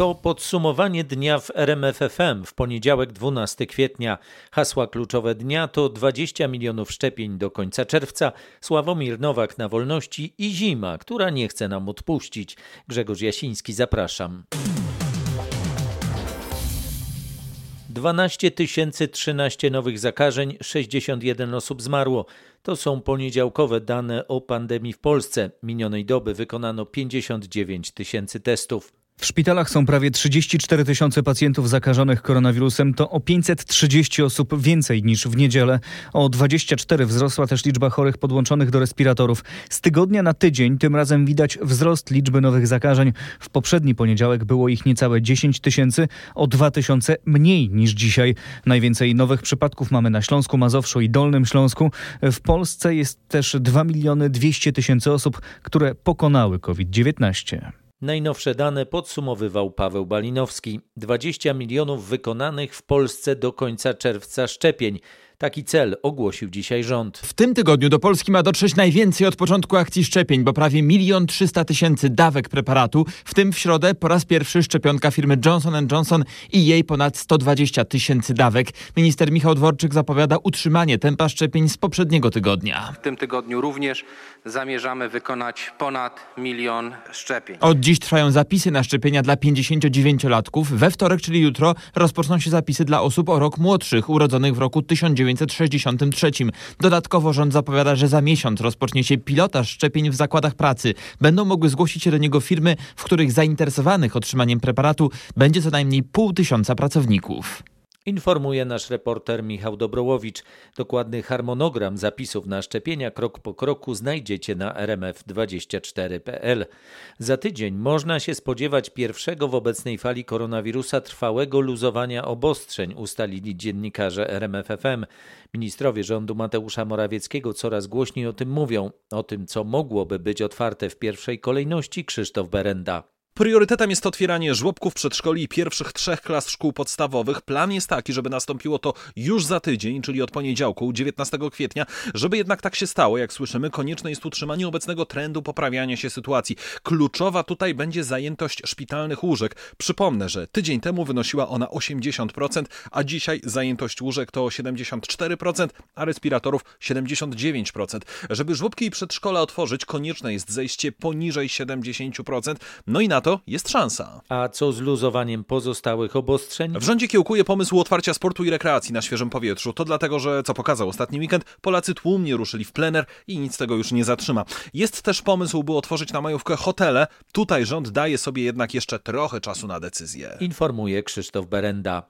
To podsumowanie dnia w RMFFM w poniedziałek 12 kwietnia. Hasła kluczowe dnia to 20 milionów szczepień do końca czerwca, Sławomir Nowak na wolności i zima, która nie chce nam odpuścić. Grzegorz Jasiński, zapraszam. 12 013 nowych zakażeń, 61 osób zmarło. To są poniedziałkowe dane o pandemii w Polsce. Minionej doby wykonano 59 tysięcy testów. W szpitalach są prawie 34 tysiące pacjentów zakażonych koronawirusem. To o 530 osób więcej niż w niedzielę. O 24 wzrosła też liczba chorych podłączonych do respiratorów. Z tygodnia na tydzień tym razem widać wzrost liczby nowych zakażeń. W poprzedni poniedziałek było ich niecałe 10 tysięcy, o 2 tysiące mniej niż dzisiaj. Najwięcej nowych przypadków mamy na Śląsku, Mazowszu i Dolnym Śląsku. W Polsce jest też 2 miliony 200 tysięcy osób, które pokonały COVID-19. Najnowsze dane podsumowywał Paweł Balinowski. 20 milionów wykonanych w Polsce do końca czerwca szczepień. Taki cel ogłosił dzisiaj rząd. W tym tygodniu do Polski ma dotrzeć najwięcej od początku akcji szczepień, bo prawie milion trzysta tysięcy dawek preparatu, w tym w środę po raz pierwszy szczepionka firmy Johnson Johnson i jej ponad 120 tysięcy dawek. Minister Michał Dworczyk zapowiada utrzymanie tempa szczepień z poprzedniego tygodnia. W tym tygodniu również zamierzamy wykonać ponad milion szczepień. Od dziś trwają zapisy na szczepienia dla 59-latków. We wtorek, czyli jutro, rozpoczną się zapisy dla osób o rok młodszych, urodzonych w roku 1963. Dodatkowo rząd zapowiada, że za miesiąc rozpocznie się pilotaż szczepień w zakładach pracy. Będą mogły zgłosić się do niego firmy, w których zainteresowanych otrzymaniem preparatu będzie co najmniej pół tysiąca pracowników. Informuje nasz reporter Michał Dobrołowicz. Dokładny harmonogram zapisów na szczepienia krok po kroku znajdziecie na rmf24.pl. Za tydzień można się spodziewać pierwszego w obecnej fali koronawirusa trwałego luzowania obostrzeń, ustalili dziennikarze RMFFM. Ministrowie rządu Mateusza Morawieckiego coraz głośniej o tym mówią. O tym, co mogłoby być otwarte w pierwszej kolejności, Krzysztof Berenda. Priorytetem jest otwieranie żłobków, przedszkoli i pierwszych trzech klas szkół podstawowych. Plan jest taki, żeby nastąpiło to już za tydzień, czyli od poniedziałku, 19 kwietnia. Żeby jednak tak się stało, jak słyszymy, konieczne jest utrzymanie obecnego trendu poprawiania się sytuacji. Kluczowa tutaj będzie zajętość szpitalnych łóżek. Przypomnę, że tydzień temu wynosiła ona 80%, a dzisiaj zajętość łóżek to 74%, a respiratorów 79%. Żeby żłobki i przedszkola otworzyć, konieczne jest zejście poniżej 70%. No i na to to jest szansa. A co z luzowaniem pozostałych obostrzeń? W rządzie kiełkuje pomysł otwarcia sportu i rekreacji na świeżym powietrzu. To dlatego, że co pokazał ostatni weekend, Polacy tłumnie ruszyli w plener i nic tego już nie zatrzyma. Jest też pomysł, by otworzyć na majówkę hotele. Tutaj rząd daje sobie jednak jeszcze trochę czasu na decyzję. Informuje Krzysztof Berenda.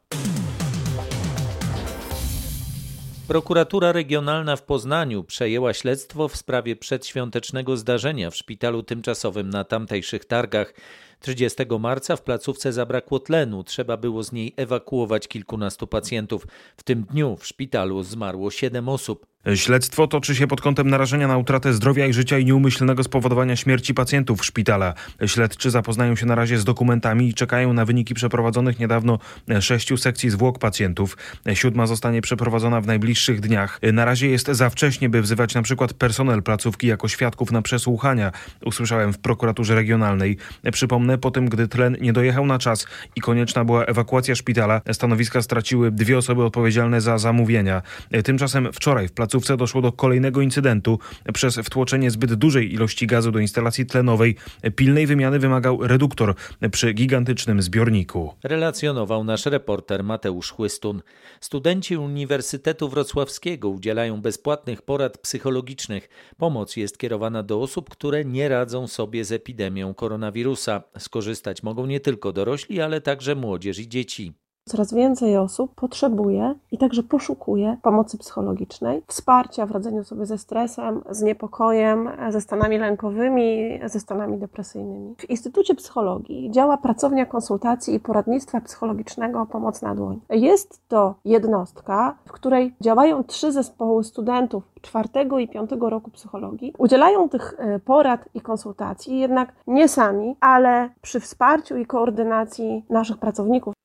Prokuratura Regionalna w Poznaniu przejęła śledztwo w sprawie przedświątecznego zdarzenia w szpitalu tymczasowym na tamtejszych targach. 30 marca w placówce zabrakło tlenu, trzeba było z niej ewakuować kilkunastu pacjentów. W tym dniu w szpitalu zmarło 7 osób. Śledztwo toczy się pod kątem narażenia na utratę zdrowia i życia i nieumyślnego spowodowania śmierci pacjentów szpitala. Śledczy zapoznają się na razie z dokumentami i czekają na wyniki przeprowadzonych niedawno sześciu sekcji zwłok pacjentów. Siódma zostanie przeprowadzona w najbliższych dniach. Na razie jest za wcześnie, by wzywać na przykład personel placówki jako świadków na przesłuchania, usłyszałem w prokuraturze regionalnej. Przypomnę, po tym gdy tlen nie dojechał na czas i konieczna była ewakuacja szpitala, stanowiska straciły dwie osoby odpowiedzialne za zamówienia. Tymczasem wczoraj w placówce placówce doszło do kolejnego incydentu. Przez wtłoczenie zbyt dużej ilości gazu do instalacji tlenowej pilnej wymiany wymagał reduktor przy gigantycznym zbiorniku. Relacjonował nasz reporter Mateusz Chłystun. Studenci Uniwersytetu Wrocławskiego udzielają bezpłatnych porad psychologicznych. Pomoc jest kierowana do osób, które nie radzą sobie z epidemią koronawirusa. Skorzystać mogą nie tylko dorośli, ale także młodzież i dzieci. Coraz więcej osób potrzebuje i także poszukuje pomocy psychologicznej, wsparcia w radzeniu sobie ze stresem, z niepokojem, ze stanami lękowymi, ze stanami depresyjnymi. W Instytucie Psychologii działa pracownia konsultacji i poradnictwa psychologicznego Pomoc na dłoń. Jest to jednostka, w której działają trzy zespoły studentów czwartego i piątego roku psychologii. Udzielają tych e, porad i konsultacji, jednak nie sami, ale przy wsparciu i koordynacji naszych pracowników.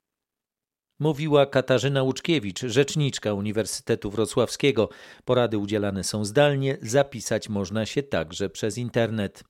Mówiła Katarzyna Łuczkiewicz, rzeczniczka Uniwersytetu Wrocławskiego. Porady udzielane są zdalnie, zapisać można się także przez internet.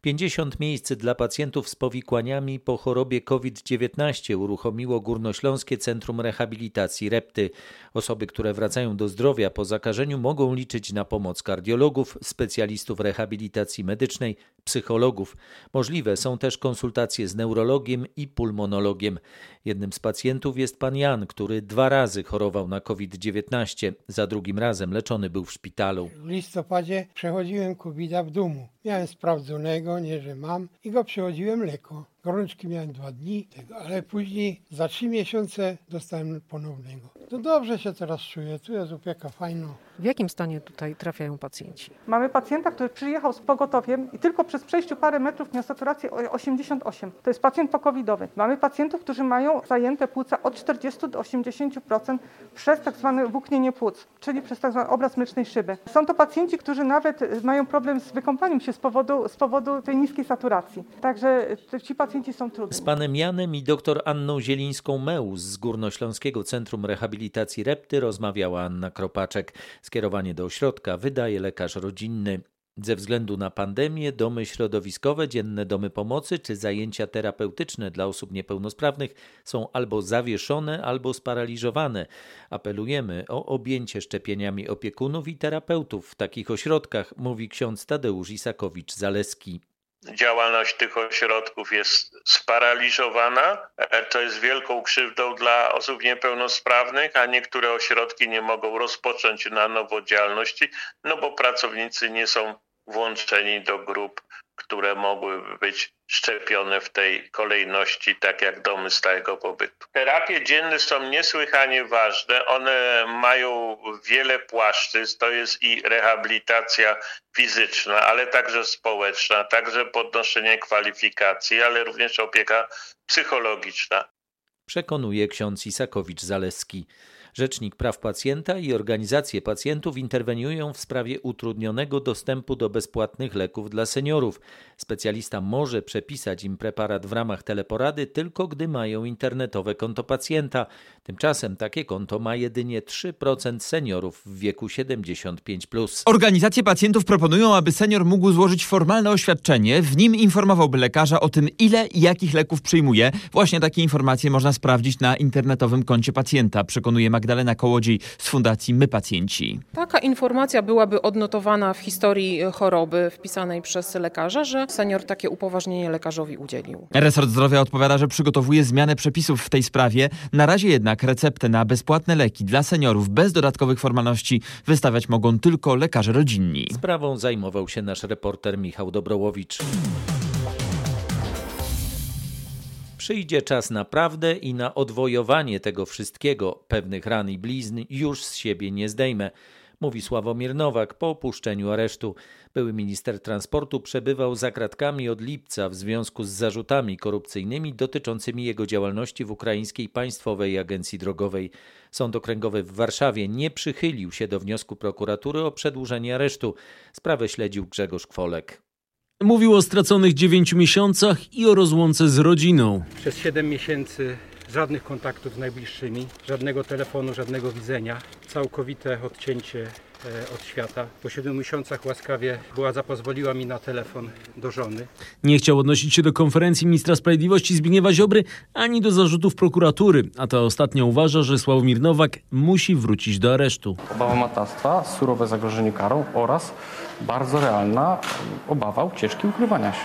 50 miejsc dla pacjentów z powikłaniami po chorobie COVID-19 uruchomiło Górnośląskie Centrum Rehabilitacji Repty. Osoby, które wracają do zdrowia po zakażeniu mogą liczyć na pomoc kardiologów, specjalistów rehabilitacji medycznej, psychologów. Możliwe są też konsultacje z neurologiem i pulmonologiem. Jednym z pacjentów jest pan Jan, który dwa razy chorował na COVID-19. Za drugim razem leczony był w szpitalu. W listopadzie przechodziłem covid w domu. Miałem sprawdzonego, nie że mam i go przechodziłem lekko. Gorączki miałem dwa dni, ale później za trzy miesiące dostałem ponownego. To dobrze się teraz czuję, tu jest opieka fajna. W jakim stanie tutaj trafiają pacjenci? Mamy pacjenta, który przyjechał z pogotowiem i tylko przez przejściu parę metrów miał saturację 88. To jest pacjent pokowidowy. Mamy pacjentów, którzy mają zajęte płuca od 40 do 80% przez tak zwane włóknienie płuc, czyli przez tak zwany obraz mlecznej szyby. Są to pacjenci, którzy nawet mają problem z wykąpaniem się z powodu, z powodu tej niskiej saturacji. Także ci pacjenci są trudni. Z panem Janem i dr Anną Zielińską-Meus z Górnośląskiego Centrum Rehabilitacji Repty rozmawiała Anna Kropaczek. Skierowanie do ośrodka wydaje lekarz rodzinny. Ze względu na pandemię domy środowiskowe, dzienne domy pomocy czy zajęcia terapeutyczne dla osób niepełnosprawnych są albo zawieszone, albo sparaliżowane. Apelujemy o objęcie szczepieniami opiekunów i terapeutów w takich ośrodkach, mówi ksiądz Tadeusz Isakowicz-Zaleski działalność tych ośrodków jest sparaliżowana, co jest wielką krzywdą dla osób niepełnosprawnych, a niektóre ośrodki nie mogą rozpocząć na nowo działalności, no bo pracownicy nie są włączeni do grup, które mogłyby być szczepione w tej kolejności, tak jak domy stałego pobytu. Terapie dzienne są niesłychanie ważne. One mają wiele płaszczyzn. To jest i rehabilitacja fizyczna, ale także społeczna, także podnoszenie kwalifikacji, ale również opieka psychologiczna. Przekonuje ksiądz Isakowicz-Zaleski. Rzecznik Praw Pacjenta i organizacje pacjentów interweniują w sprawie utrudnionego dostępu do bezpłatnych leków dla seniorów. Specjalista może przepisać im preparat w ramach teleporady tylko gdy mają internetowe konto pacjenta. Tymczasem takie konto ma jedynie 3% seniorów w wieku 75+. Organizacje pacjentów proponują, aby senior mógł złożyć formalne oświadczenie. W nim informowałby lekarza o tym, ile i jakich leków przyjmuje. Właśnie takie informacje można sprawdzić na internetowym koncie pacjenta, przekonuje Magdalena Kołodziej z Fundacji My Pacjenci. Taka informacja byłaby odnotowana w historii choroby wpisanej przez lekarza, że senior takie upoważnienie lekarzowi udzielił. Resort Zdrowia odpowiada, że przygotowuje zmianę przepisów w tej sprawie. Na razie jednak receptę na bezpłatne leki dla seniorów bez dodatkowych formalności wystawiać mogą tylko lekarze rodzinni. Sprawą zajmował się nasz reporter Michał Dobrołowicz. Przyjdzie czas na prawdę i na odwojowanie tego wszystkiego. Pewnych ran i blizn już z siebie nie zdejmę mówi Sławomir Nowak po opuszczeniu aresztu. Były minister transportu przebywał za kratkami od lipca w związku z zarzutami korupcyjnymi dotyczącymi jego działalności w Ukraińskiej Państwowej Agencji Drogowej. Sąd Okręgowy w Warszawie nie przychylił się do wniosku prokuratury o przedłużenie aresztu. Sprawę śledził Grzegorz Kwolek. Mówił o straconych dziewięciu miesiącach i o rozłące z rodziną. Przez siedem miesięcy żadnych kontaktów z najbliższymi, żadnego telefonu, żadnego widzenia, całkowite odcięcie e, od świata. Po siedmiu miesiącach łaskawie władza pozwoliła mi na telefon do żony. Nie chciał odnosić się do konferencji ministra sprawiedliwości Zbigniewa Ziobry ani do zarzutów prokuratury, a ta ostatnio uważa, że Sławomir Nowak musi wrócić do aresztu. Obawa matactwa, surowe zagrożenie karą oraz bardzo realna obawa ucieczki ukrywania się.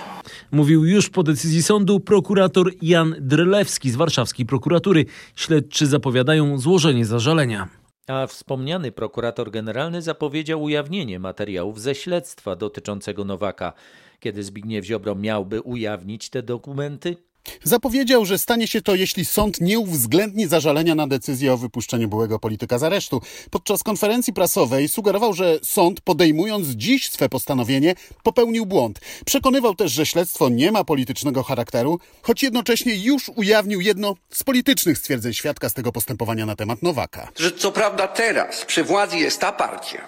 Mówił już po decyzji sądu prokurator Jan Drelewski z warszawskiej prokuratury. Śledczy zapowiadają złożenie zażalenia. A wspomniany prokurator generalny zapowiedział ujawnienie materiałów ze śledztwa dotyczącego Nowaka. Kiedy Zbigniew Ziobro miałby ujawnić te dokumenty? Zapowiedział, że stanie się to, jeśli sąd nie uwzględni zażalenia na decyzję o wypuszczeniu byłego polityka z aresztu. Podczas konferencji prasowej sugerował, że sąd, podejmując dziś swe postanowienie, popełnił błąd. Przekonywał też, że śledztwo nie ma politycznego charakteru, choć jednocześnie już ujawnił jedno z politycznych stwierdzeń świadka z tego postępowania na temat Nowaka. Że co prawda teraz przy władzy jest ta partia,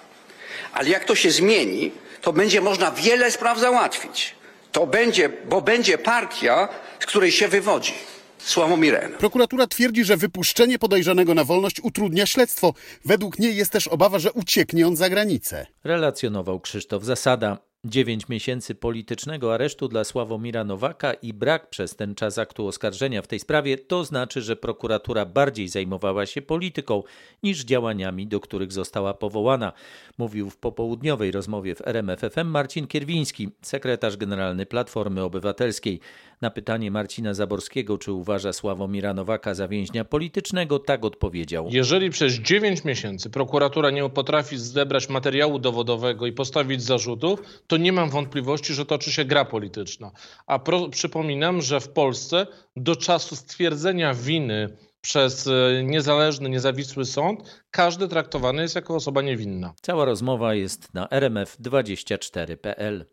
ale jak to się zmieni, to będzie można wiele spraw załatwić. To będzie, bo będzie partia, z której się wywodzi. Sławomirem. Prokuratura twierdzi, że wypuszczenie podejrzanego na wolność utrudnia śledztwo. Według niej jest też obawa, że ucieknie on za granicę. Relacjonował Krzysztof Zasada. Dziewięć miesięcy politycznego aresztu dla Sławomira Nowaka i brak przez ten czas aktu oskarżenia w tej sprawie to znaczy, że prokuratura bardziej zajmowała się polityką niż działaniami, do których została powołana, mówił w popołudniowej rozmowie w RMFFM Marcin Kierwiński, sekretarz generalny Platformy Obywatelskiej. Na pytanie Marcina Zaborskiego, czy uważa Sławomira Nowaka za więźnia politycznego, tak odpowiedział. Jeżeli przez 9 miesięcy prokuratura nie potrafi zebrać materiału dowodowego i postawić zarzutów, to nie mam wątpliwości, że toczy się gra polityczna. A pro, przypominam, że w Polsce do czasu stwierdzenia winy przez e, niezależny, niezawisły sąd, każdy traktowany jest jako osoba niewinna. Cała rozmowa jest na rmf24.pl.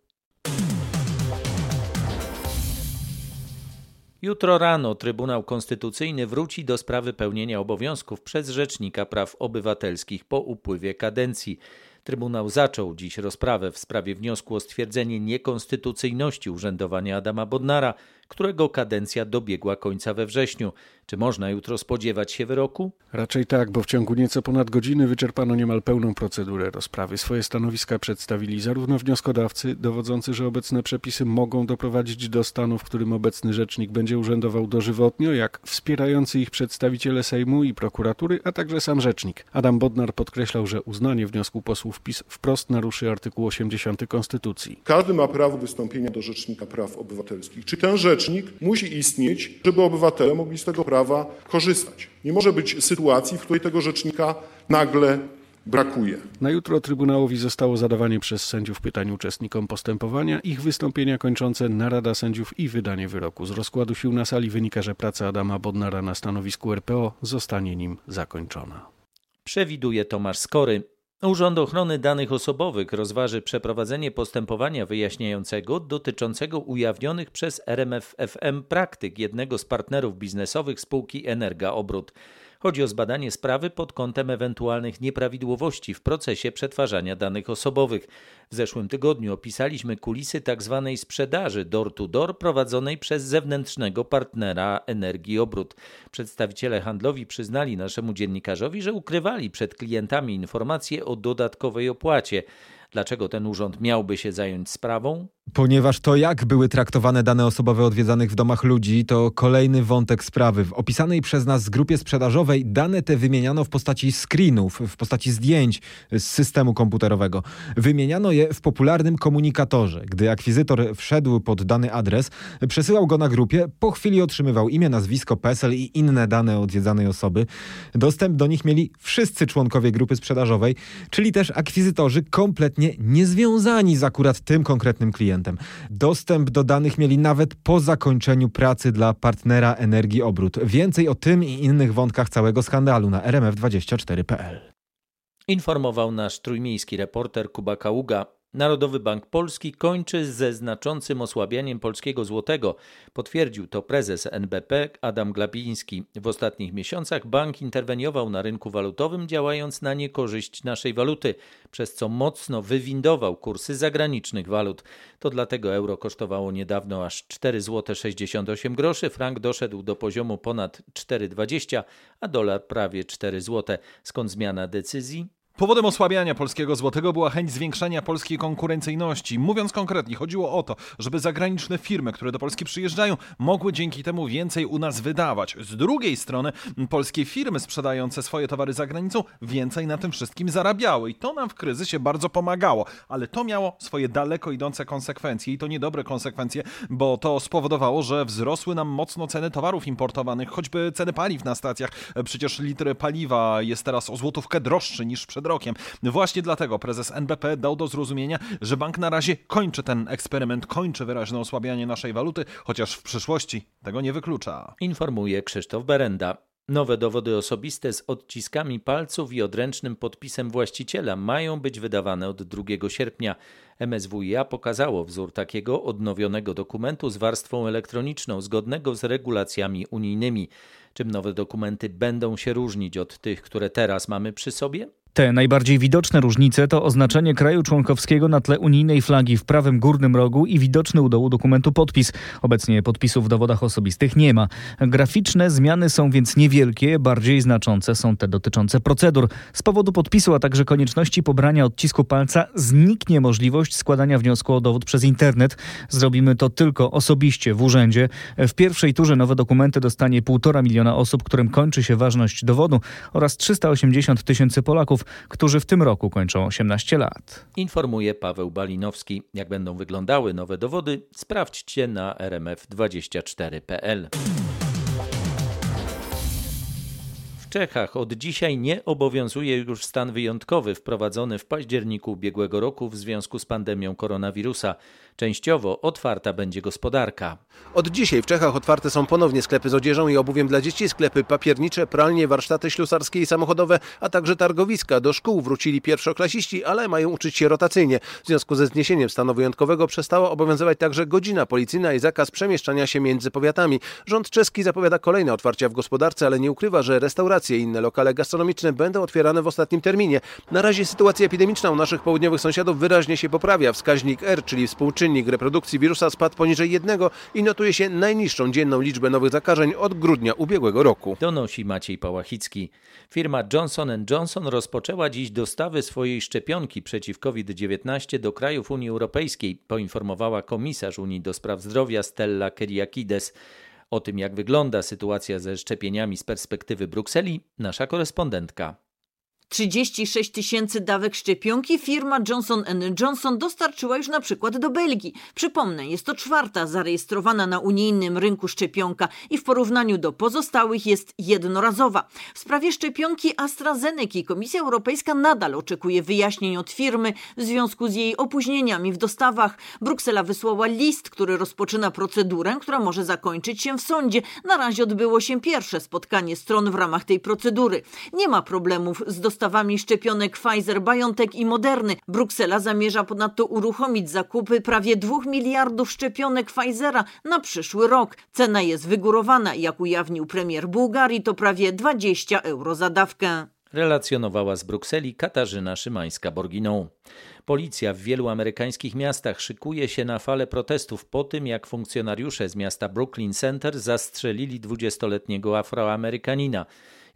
Jutro rano Trybunał Konstytucyjny wróci do sprawy pełnienia obowiązków przez Rzecznika Praw Obywatelskich po upływie kadencji. Trybunał zaczął dziś rozprawę w sprawie wniosku o stwierdzenie niekonstytucyjności urzędowania Adama Bodnara, którego kadencja dobiegła końca we wrześniu. Czy można jutro spodziewać się wyroku? Raczej tak, bo w ciągu nieco ponad godziny wyczerpano niemal pełną procedurę rozprawy. Swoje stanowiska przedstawili zarówno wnioskodawcy, dowodzący, że obecne przepisy mogą doprowadzić do stanu, w którym obecny rzecznik będzie urzędował dożywotnio, jak wspierający ich przedstawiciele Sejmu i prokuratury, a także sam rzecznik. Adam Bodnar podkreślał, że uznanie wniosku posłów PiS wprost naruszy artykuł 80 Konstytucji. Każdy ma prawo wystąpienia do Rzecznika Praw Obywatelskich. Czy ten rzecznik musi istnieć, żeby obywatele mogli z tego prawa korzystać? Nie może być sytuacji, w której tego rzecznika nagle brakuje. Na jutro Trybunałowi zostało zadawanie przez sędziów pytań uczestnikom postępowania, ich wystąpienia kończące narada sędziów i wydanie wyroku. Z rozkładu sił na sali wynika, że praca Adama Bodnara na stanowisku RPO zostanie nim zakończona. Przewiduje Tomasz Skory. Urząd Ochrony Danych Osobowych rozważy przeprowadzenie postępowania wyjaśniającego dotyczącego ujawnionych przez RMFFM praktyk jednego z partnerów biznesowych spółki Energa Obrót. Chodzi o zbadanie sprawy pod kątem ewentualnych nieprawidłowości w procesie przetwarzania danych osobowych. W zeszłym tygodniu opisaliśmy kulisy tzw. Tak sprzedaży door-to-door prowadzonej przez zewnętrznego partnera Energii Obrót. Przedstawiciele handlowi przyznali naszemu dziennikarzowi, że ukrywali przed klientami informacje o dodatkowej opłacie. Dlaczego ten urząd miałby się zająć sprawą? Ponieważ to, jak były traktowane dane osobowe odwiedzanych w domach ludzi, to kolejny wątek sprawy. W opisanej przez nas grupie sprzedażowej dane te wymieniano w postaci screenów, w postaci zdjęć z systemu komputerowego. Wymieniano je w popularnym komunikatorze. Gdy akwizytor wszedł pod dany adres, przesyłał go na grupie, po chwili otrzymywał imię, nazwisko, PESEL i inne dane odwiedzanej osoby. Dostęp do nich mieli wszyscy członkowie grupy sprzedażowej, czyli też akwizytorzy kompletnie niezwiązani z akurat tym konkretnym klientem klientem. Dostęp do danych mieli nawet po zakończeniu pracy dla partnera Energii Obrót. Więcej o tym i innych wątkach całego skandalu na rmf24.pl. Informował nasz trójmiejski reporter Kuba Kaługa. Narodowy Bank Polski kończy ze znaczącym osłabianiem polskiego złotego. Potwierdził to prezes NBP Adam Glapiński. W ostatnich miesiącach bank interweniował na rynku walutowym, działając na niekorzyść naszej waluty, przez co mocno wywindował kursy zagranicznych walut. To dlatego euro kosztowało niedawno aż 4 zł 68 groszy, frank doszedł do poziomu ponad 4,20, a dolar prawie 4 zł. Skąd zmiana decyzji? Powodem osłabiania polskiego złotego była chęć zwiększania polskiej konkurencyjności. Mówiąc konkretnie, chodziło o to, żeby zagraniczne firmy, które do Polski przyjeżdżają, mogły dzięki temu więcej u nas wydawać. Z drugiej strony, polskie firmy sprzedające swoje towary za granicą więcej na tym wszystkim zarabiały i to nam w kryzysie bardzo pomagało, ale to miało swoje daleko idące konsekwencje i to niedobre konsekwencje, bo to spowodowało, że wzrosły nam mocno ceny towarów importowanych, choćby ceny paliw na stacjach. Przecież litr paliwa jest teraz o złotówkę droższy niż przed przed rokiem. Właśnie dlatego prezes NBP dał do zrozumienia, że bank na razie kończy ten eksperyment, kończy wyraźne osłabianie naszej waluty, chociaż w przyszłości tego nie wyklucza. Informuje Krzysztof Berenda. Nowe dowody osobiste z odciskami palców i odręcznym podpisem właściciela mają być wydawane od 2 sierpnia. MSWiA pokazało wzór takiego odnowionego dokumentu z warstwą elektroniczną zgodnego z regulacjami unijnymi. Czym nowe dokumenty będą się różnić od tych, które teraz mamy przy sobie? Te najbardziej widoczne różnice to oznaczenie kraju członkowskiego na tle unijnej flagi w prawym górnym rogu i widoczny u dołu dokumentu podpis. Obecnie podpisów w dowodach osobistych nie ma. Graficzne zmiany są więc niewielkie, bardziej znaczące są te dotyczące procedur. Z powodu podpisu, a także konieczności pobrania odcisku palca zniknie możliwość składania wniosku o dowód przez internet. Zrobimy to tylko osobiście w urzędzie. W pierwszej turze nowe dokumenty dostanie 1,5 miliona osób, którym kończy się ważność dowodu oraz 380 tysięcy Polaków, którzy w tym roku kończą 18 lat. Informuje Paweł Balinowski. Jak będą wyglądały nowe dowody, sprawdźcie na rmf24.pl. W Czechach od dzisiaj nie obowiązuje już stan wyjątkowy wprowadzony w październiku ubiegłego roku w związku z pandemią koronawirusa. Częściowo otwarta będzie gospodarka. Od dzisiaj w Czechach otwarte są ponownie sklepy z odzieżą i obuwiem dla dzieci, sklepy papiernicze, pralnie, warsztaty ślusarskie i samochodowe, a także targowiska. Do szkół wrócili pierwszoklasiści, ale mają uczyć się rotacyjnie. W związku ze zniesieniem stanu wyjątkowego przestała obowiązywać także godzina policyjna i zakaz przemieszczania się między powiatami. Rząd czeski zapowiada kolejne otwarcia w gospodarce, ale nie ukrywa, że restauracje i inne lokale gastronomiczne będą otwierane w ostatnim terminie. Na razie sytuacja epidemiczna u naszych południowych sąsiadów wyraźnie się poprawia. Wskaźnik R, czyli współczynnik reprodukcji wirusa spadł poniżej jednego i notuje się najniższą dzienną liczbę nowych zakażeń od grudnia ubiegłego roku. Donosi Maciej Pałachicki. Firma Johnson Johnson rozpoczęła dziś dostawy swojej szczepionki przeciw COVID-19 do krajów Unii Europejskiej, poinformowała komisarz Unii do Spraw Zdrowia Stella Kyriakides. O tym, jak wygląda sytuacja ze szczepieniami z perspektywy Brukseli, nasza korespondentka. 36 tysięcy dawek szczepionki firma Johnson Johnson dostarczyła już na przykład do Belgii. Przypomnę, jest to czwarta zarejestrowana na unijnym rynku szczepionka i w porównaniu do pozostałych jest jednorazowa. W sprawie szczepionki AstraZeneca Komisja Europejska nadal oczekuje wyjaśnień od firmy w związku z jej opóźnieniami w dostawach. Bruksela wysłała list, który rozpoczyna procedurę, która może zakończyć się w sądzie. Na razie odbyło się pierwsze spotkanie stron w ramach tej procedury. Nie ma problemów z dostawami dostawami szczepionek Pfizer, BioNTech i Moderny. Bruksela zamierza ponadto uruchomić zakupy prawie 2 miliardów szczepionek Pfizera na przyszły rok. Cena jest wygórowana, jak ujawnił premier Bułgarii, to prawie 20 euro za dawkę. Relacjonowała z Brukseli Katarzyna Szymańska-Borginą. Policja w wielu amerykańskich miastach szykuje się na falę protestów po tym, jak funkcjonariusze z miasta Brooklyn Center zastrzelili 20-letniego Afroamerykanina.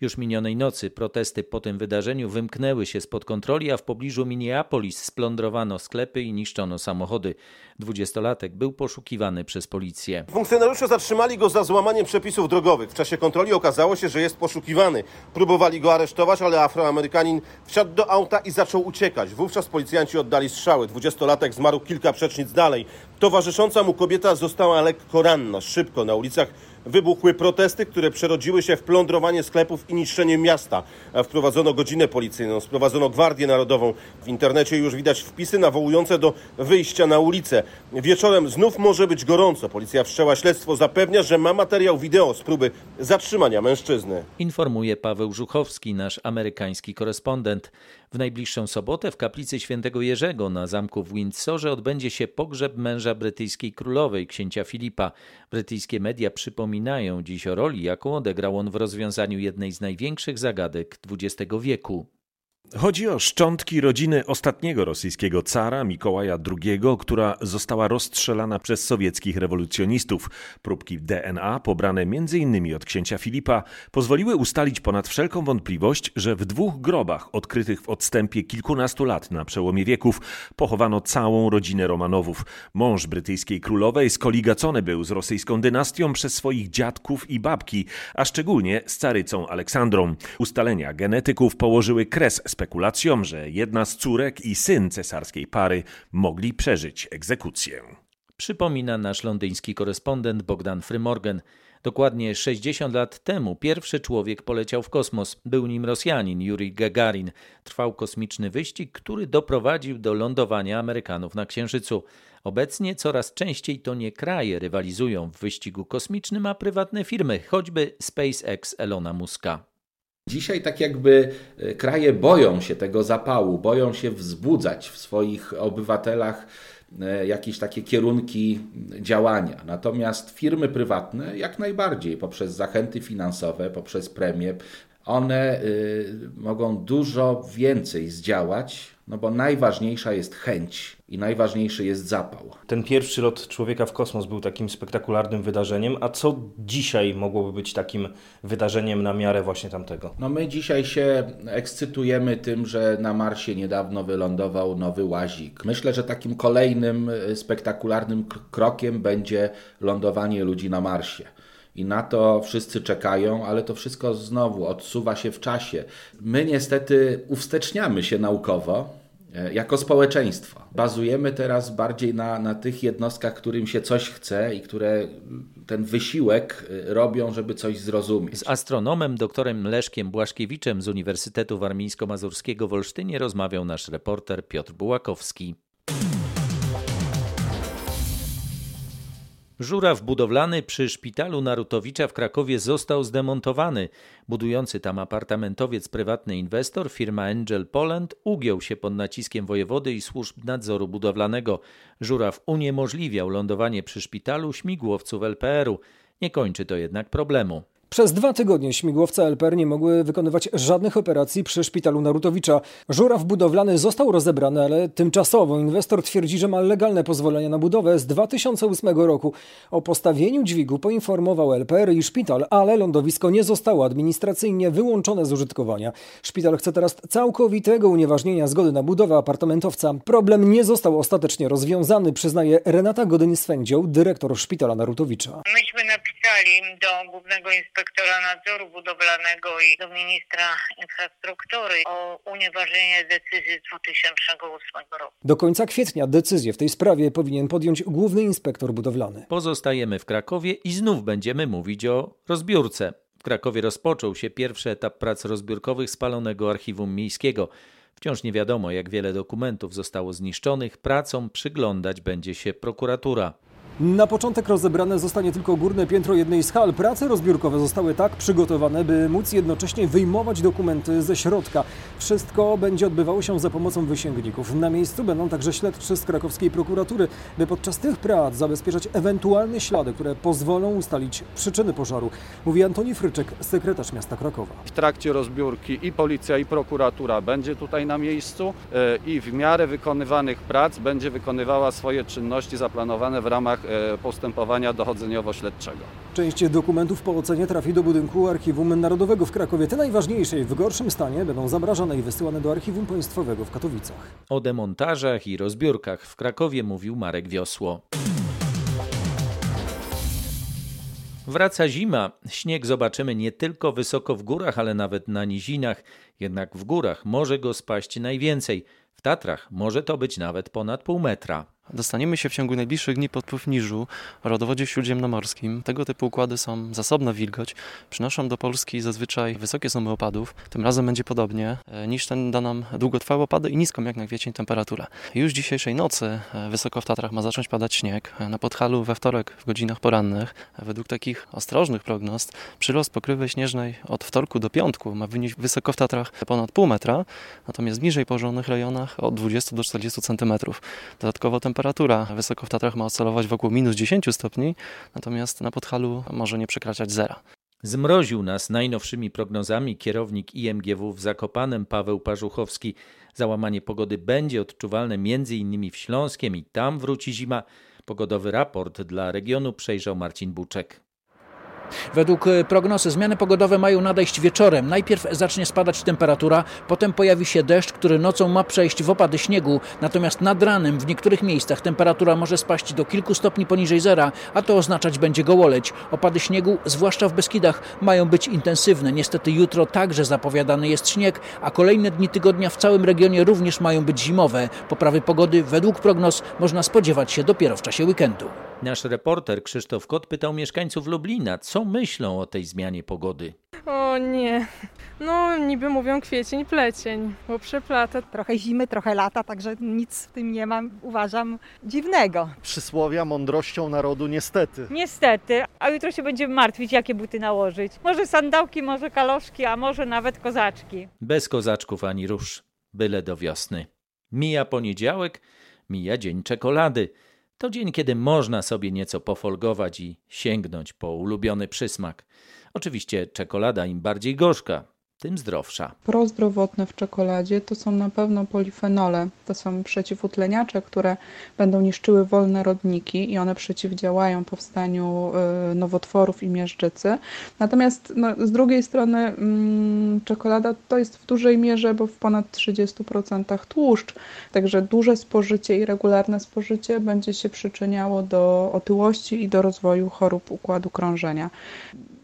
Już minionej nocy protesty po tym wydarzeniu wymknęły się spod kontroli, a w pobliżu Minneapolis splądrowano sklepy i niszczono samochody. Dwudziestolatek był poszukiwany przez policję. Funkcjonariusze zatrzymali go za złamaniem przepisów drogowych. W czasie kontroli okazało się, że jest poszukiwany. Próbowali go aresztować, ale Afroamerykanin wsiadł do auta i zaczął uciekać. Wówczas policjanci oddali strzały. Dwudziestolatek zmarł kilka przecznic dalej. Towarzysząca mu kobieta została lekko ranna. Szybko na ulicach wybuchły protesty, które przerodziły się w plądrowanie sklepów i niszczenie miasta. Wprowadzono godzinę policyjną, sprowadzono Gwardię Narodową. W internecie już widać wpisy nawołujące do wyjścia na ulicę. Wieczorem znów może być gorąco. Policja wszczęła śledztwo, zapewnia, że ma materiał wideo z próby zatrzymania mężczyzny. Informuje Paweł Żuchowski, nasz amerykański korespondent. W najbliższą sobotę w kaplicy świętego Jerzego na zamku w Windsorze odbędzie się pogrzeb męża brytyjskiej królowej, księcia Filipa. Brytyjskie media przypominają dziś o roli, jaką odegrał on w rozwiązaniu jednej z największych zagadek XX wieku. Chodzi o szczątki rodziny ostatniego rosyjskiego cara Mikołaja II, która została rozstrzelana przez sowieckich rewolucjonistów. Próbki DNA, pobrane m.in. od księcia Filipa, pozwoliły ustalić ponad wszelką wątpliwość, że w dwóch grobach odkrytych w odstępie kilkunastu lat na przełomie wieków pochowano całą rodzinę Romanowów. Mąż brytyjskiej królowej skoligacony był z rosyjską dynastią przez swoich dziadków i babki, a szczególnie z carycą Aleksandrą. Ustalenia genetyków położyły kres spekulacjom, że jedna z córek i syn cesarskiej pary mogli przeżyć egzekucję. Przypomina nasz londyński korespondent Bogdan Frymorgan. Dokładnie 60 lat temu pierwszy człowiek poleciał w kosmos. Był nim Rosjanin Yuri Gagarin. Trwał kosmiczny wyścig, który doprowadził do lądowania Amerykanów na Księżycu. Obecnie coraz częściej to nie kraje rywalizują w wyścigu kosmicznym, a prywatne firmy, choćby SpaceX Elona Muska. Dzisiaj tak jakby e, kraje boją się tego zapału, boją się wzbudzać w swoich obywatelach e, jakieś takie kierunki działania. Natomiast firmy prywatne jak najbardziej poprzez zachęty finansowe, poprzez premie, one y, mogą dużo więcej zdziałać, no bo najważniejsza jest chęć i najważniejszy jest zapał. Ten pierwszy lot człowieka w kosmos był takim spektakularnym wydarzeniem, a co dzisiaj mogłoby być takim wydarzeniem na miarę właśnie tamtego? No my dzisiaj się ekscytujemy tym, że na Marsie niedawno wylądował nowy łazik. Myślę, że takim kolejnym y, spektakularnym krokiem będzie lądowanie ludzi na Marsie. I na to wszyscy czekają, ale to wszystko znowu odsuwa się w czasie. My niestety uwsteczniamy się naukowo e, jako społeczeństwo. Bazujemy teraz bardziej na, na tych jednostkach, którym się coś chce i które ten wysiłek e, robią, żeby coś zrozumieć. Z astronomem doktorem Leszkiem Błaszkiewiczem z Uniwersytetu Warmińsko-Mazurskiego w Olsztynie rozmawiał nasz reporter Piotr Bułakowski. Żuraw budowlany przy szpitalu Narutowicza w Krakowie został zdemontowany. Budujący tam apartamentowiec prywatny inwestor, firma Angel Poland, ugiął się pod naciskiem wojewody i służb nadzoru budowlanego. Żuraw uniemożliwiał lądowanie przy szpitalu śmigłowców LPR-u. Nie kończy to jednak problemu. Przez dwa tygodnie śmigłowce LPR nie mogły wykonywać żadnych operacji przy szpitalu Narutowicza. Żuraw budowlany został rozebrany, ale tymczasowo. Inwestor twierdzi, że ma legalne pozwolenie na budowę z 2008 roku. O postawieniu dźwigu poinformował LPR i szpital, ale lądowisko nie zostało administracyjnie wyłączone z użytkowania. Szpital chce teraz całkowitego unieważnienia zgody na budowę apartamentowca. Problem nie został ostatecznie rozwiązany, przyznaje Renata Godyń-Swędzioł, dyrektor szpitala Narutowicza. Myśmy napisali do głównego inspektora inspektora nadzoru budowlanego i do ministra infrastruktury o unieważnienie decyzji z 2008 roku. Do końca kwietnia decyzję w tej sprawie powinien podjąć główny inspektor budowlany. Pozostajemy w Krakowie i znów będziemy mówić o rozbiórce. W Krakowie rozpoczął się pierwszy etap prac rozbiórkowych spalonego archiwum miejskiego. Wciąż nie wiadomo, jak wiele dokumentów zostało zniszczonych. Pracom przyglądać będzie się prokuratura. Na początek rozebrane zostanie tylko górne piętro jednej z hal. Prace rozbiórkowe zostały tak przygotowane, by móc jednocześnie wyjmować dokumenty ze środka. Wszystko będzie odbywało się za pomocą wysięgników. Na miejscu będą także śledczy z krakowskiej prokuratury, by podczas tych prac zabezpieczać ewentualne ślady, które pozwolą ustalić przyczyny pożaru. Mówi Antoni Fryczek, sekretarz miasta Krakowa. W trakcie rozbiórki i policja i prokuratura będzie tutaj na miejscu e, i w miarę wykonywanych prac będzie wykonywała swoje czynności zaplanowane w ramach postępowania dochodzeniowo-śledczego. Część dokumentów po ocenie trafi do budynku Archiwum Narodowego w Krakowie. Te najważniejsze i w gorszym stanie będą zamrażane i wysyłane do Archiwum Państwowego w Katowicach. O demontażach i rozbiórkach w Krakowie mówił Marek Wiosło. Wraca zima. Śnieg zobaczymy nie tylko wysoko w górach, ale nawet na nizinach. Jednak w górach może go spaść najwięcej. W Tatrach może to być nawet ponad pół metra. Dostaniemy się w ciągu najbliższych dni pod wpływ niżu o rodowodzie śródziemnomorskim. Tego typu układy są zasobna wilgoć, przynoszą do Polski zazwyczaj wysokie sumy opadów. Tym razem będzie podobnie. E, niż ten da nam długotrwałe opady i niską jak na kwiecień temperaturę. Już dzisiejszej nocy e, wysoko w Tatrach ma zacząć padać śnieg. E, na Podhalu we wtorek w godzinach porannych. Według takich ostrożnych prognoz przyrost pokrywy śnieżnej od wtorku do piątku ma wynieść wysoko w Tatrach ponad pół metra, natomiast w niżej położonych rejonach od 20 do 40 centymetrów. Dodatkowo temperatura temperatura wysoko w Tatrach ma oscylować wokół minus 10 stopni, natomiast na Podhalu może nie przekraczać zera. Zmroził nas najnowszymi prognozami kierownik IMGW w Zakopanem Paweł Parzuchowski. Załamanie pogody będzie odczuwalne m.in. w Śląskiem i tam wróci zima. Pogodowy raport dla regionu przejrzał Marcin Buczek. Według e, prognozy zmiany pogodowe mają nadejść wieczorem. Najpierw zacznie spadać temperatura, potem pojawi się deszcz, który nocą ma przejść w opady śniegu. Natomiast nad ranem w niektórych miejscach temperatura może spaść do kilku stopni poniżej zera, a to oznaczać będzie gołoleć. Opady śniegu, zwłaszcza w Beskidach, mają być intensywne. Niestety jutro także zapowiadany jest śnieg, a kolejne dni tygodnia w całym regionie również mają być zimowe. Poprawy pogody według prognoz można spodziewać się dopiero w czasie weekendu. Nasz reporter Krzysztof Kot pytał mieszkańców Lublina, co myślą o tej zmianie pogody. O nie, no niby mówią kwiecień, plecień, bo przeplata. Trochę zimy, trochę lata, także nic w tym nie mam, uważam, dziwnego. Przysłowia mądrością narodu niestety. Niestety, a jutro się będziemy martwić, jakie buty nałożyć. Może sandałki, może kaloszki, a może nawet kozaczki. Bez kozaczków ani róż, byle do wiosny. Mija poniedziałek, mija dzień czekolady. To dzień, kiedy można sobie nieco pofolgować i sięgnąć po ulubiony przysmak. Oczywiście czekolada im bardziej gorzka, tym zdrowsza. Prozdrowotne w czekoladzie to są na pewno polifenole. To są przeciwutleniacze, które będą niszczyły wolne rodniki i one przeciwdziałają powstaniu y, nowotworów i miażdżycy. Natomiast no, z drugiej strony mm, czekolada to jest w dużej mierze, bo w ponad 30% tłuszcz, także duże spożycie i regularne spożycie będzie się przyczyniało do otyłości i do rozwoju chorób układu krążenia.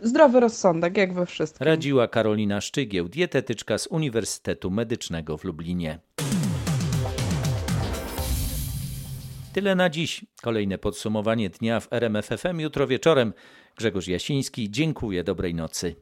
Zdrowy rozsądek, jak we wszystkim. Radziła Karolina Szczygieł, dietetyczka z Uniwersytetu Medycznego w Lublinie. Tyle na dziś. Kolejne podsumowanie dnia w RMFFM jutro wieczorem. Grzegorz Jasiński, dziękuję, dobrej nocy.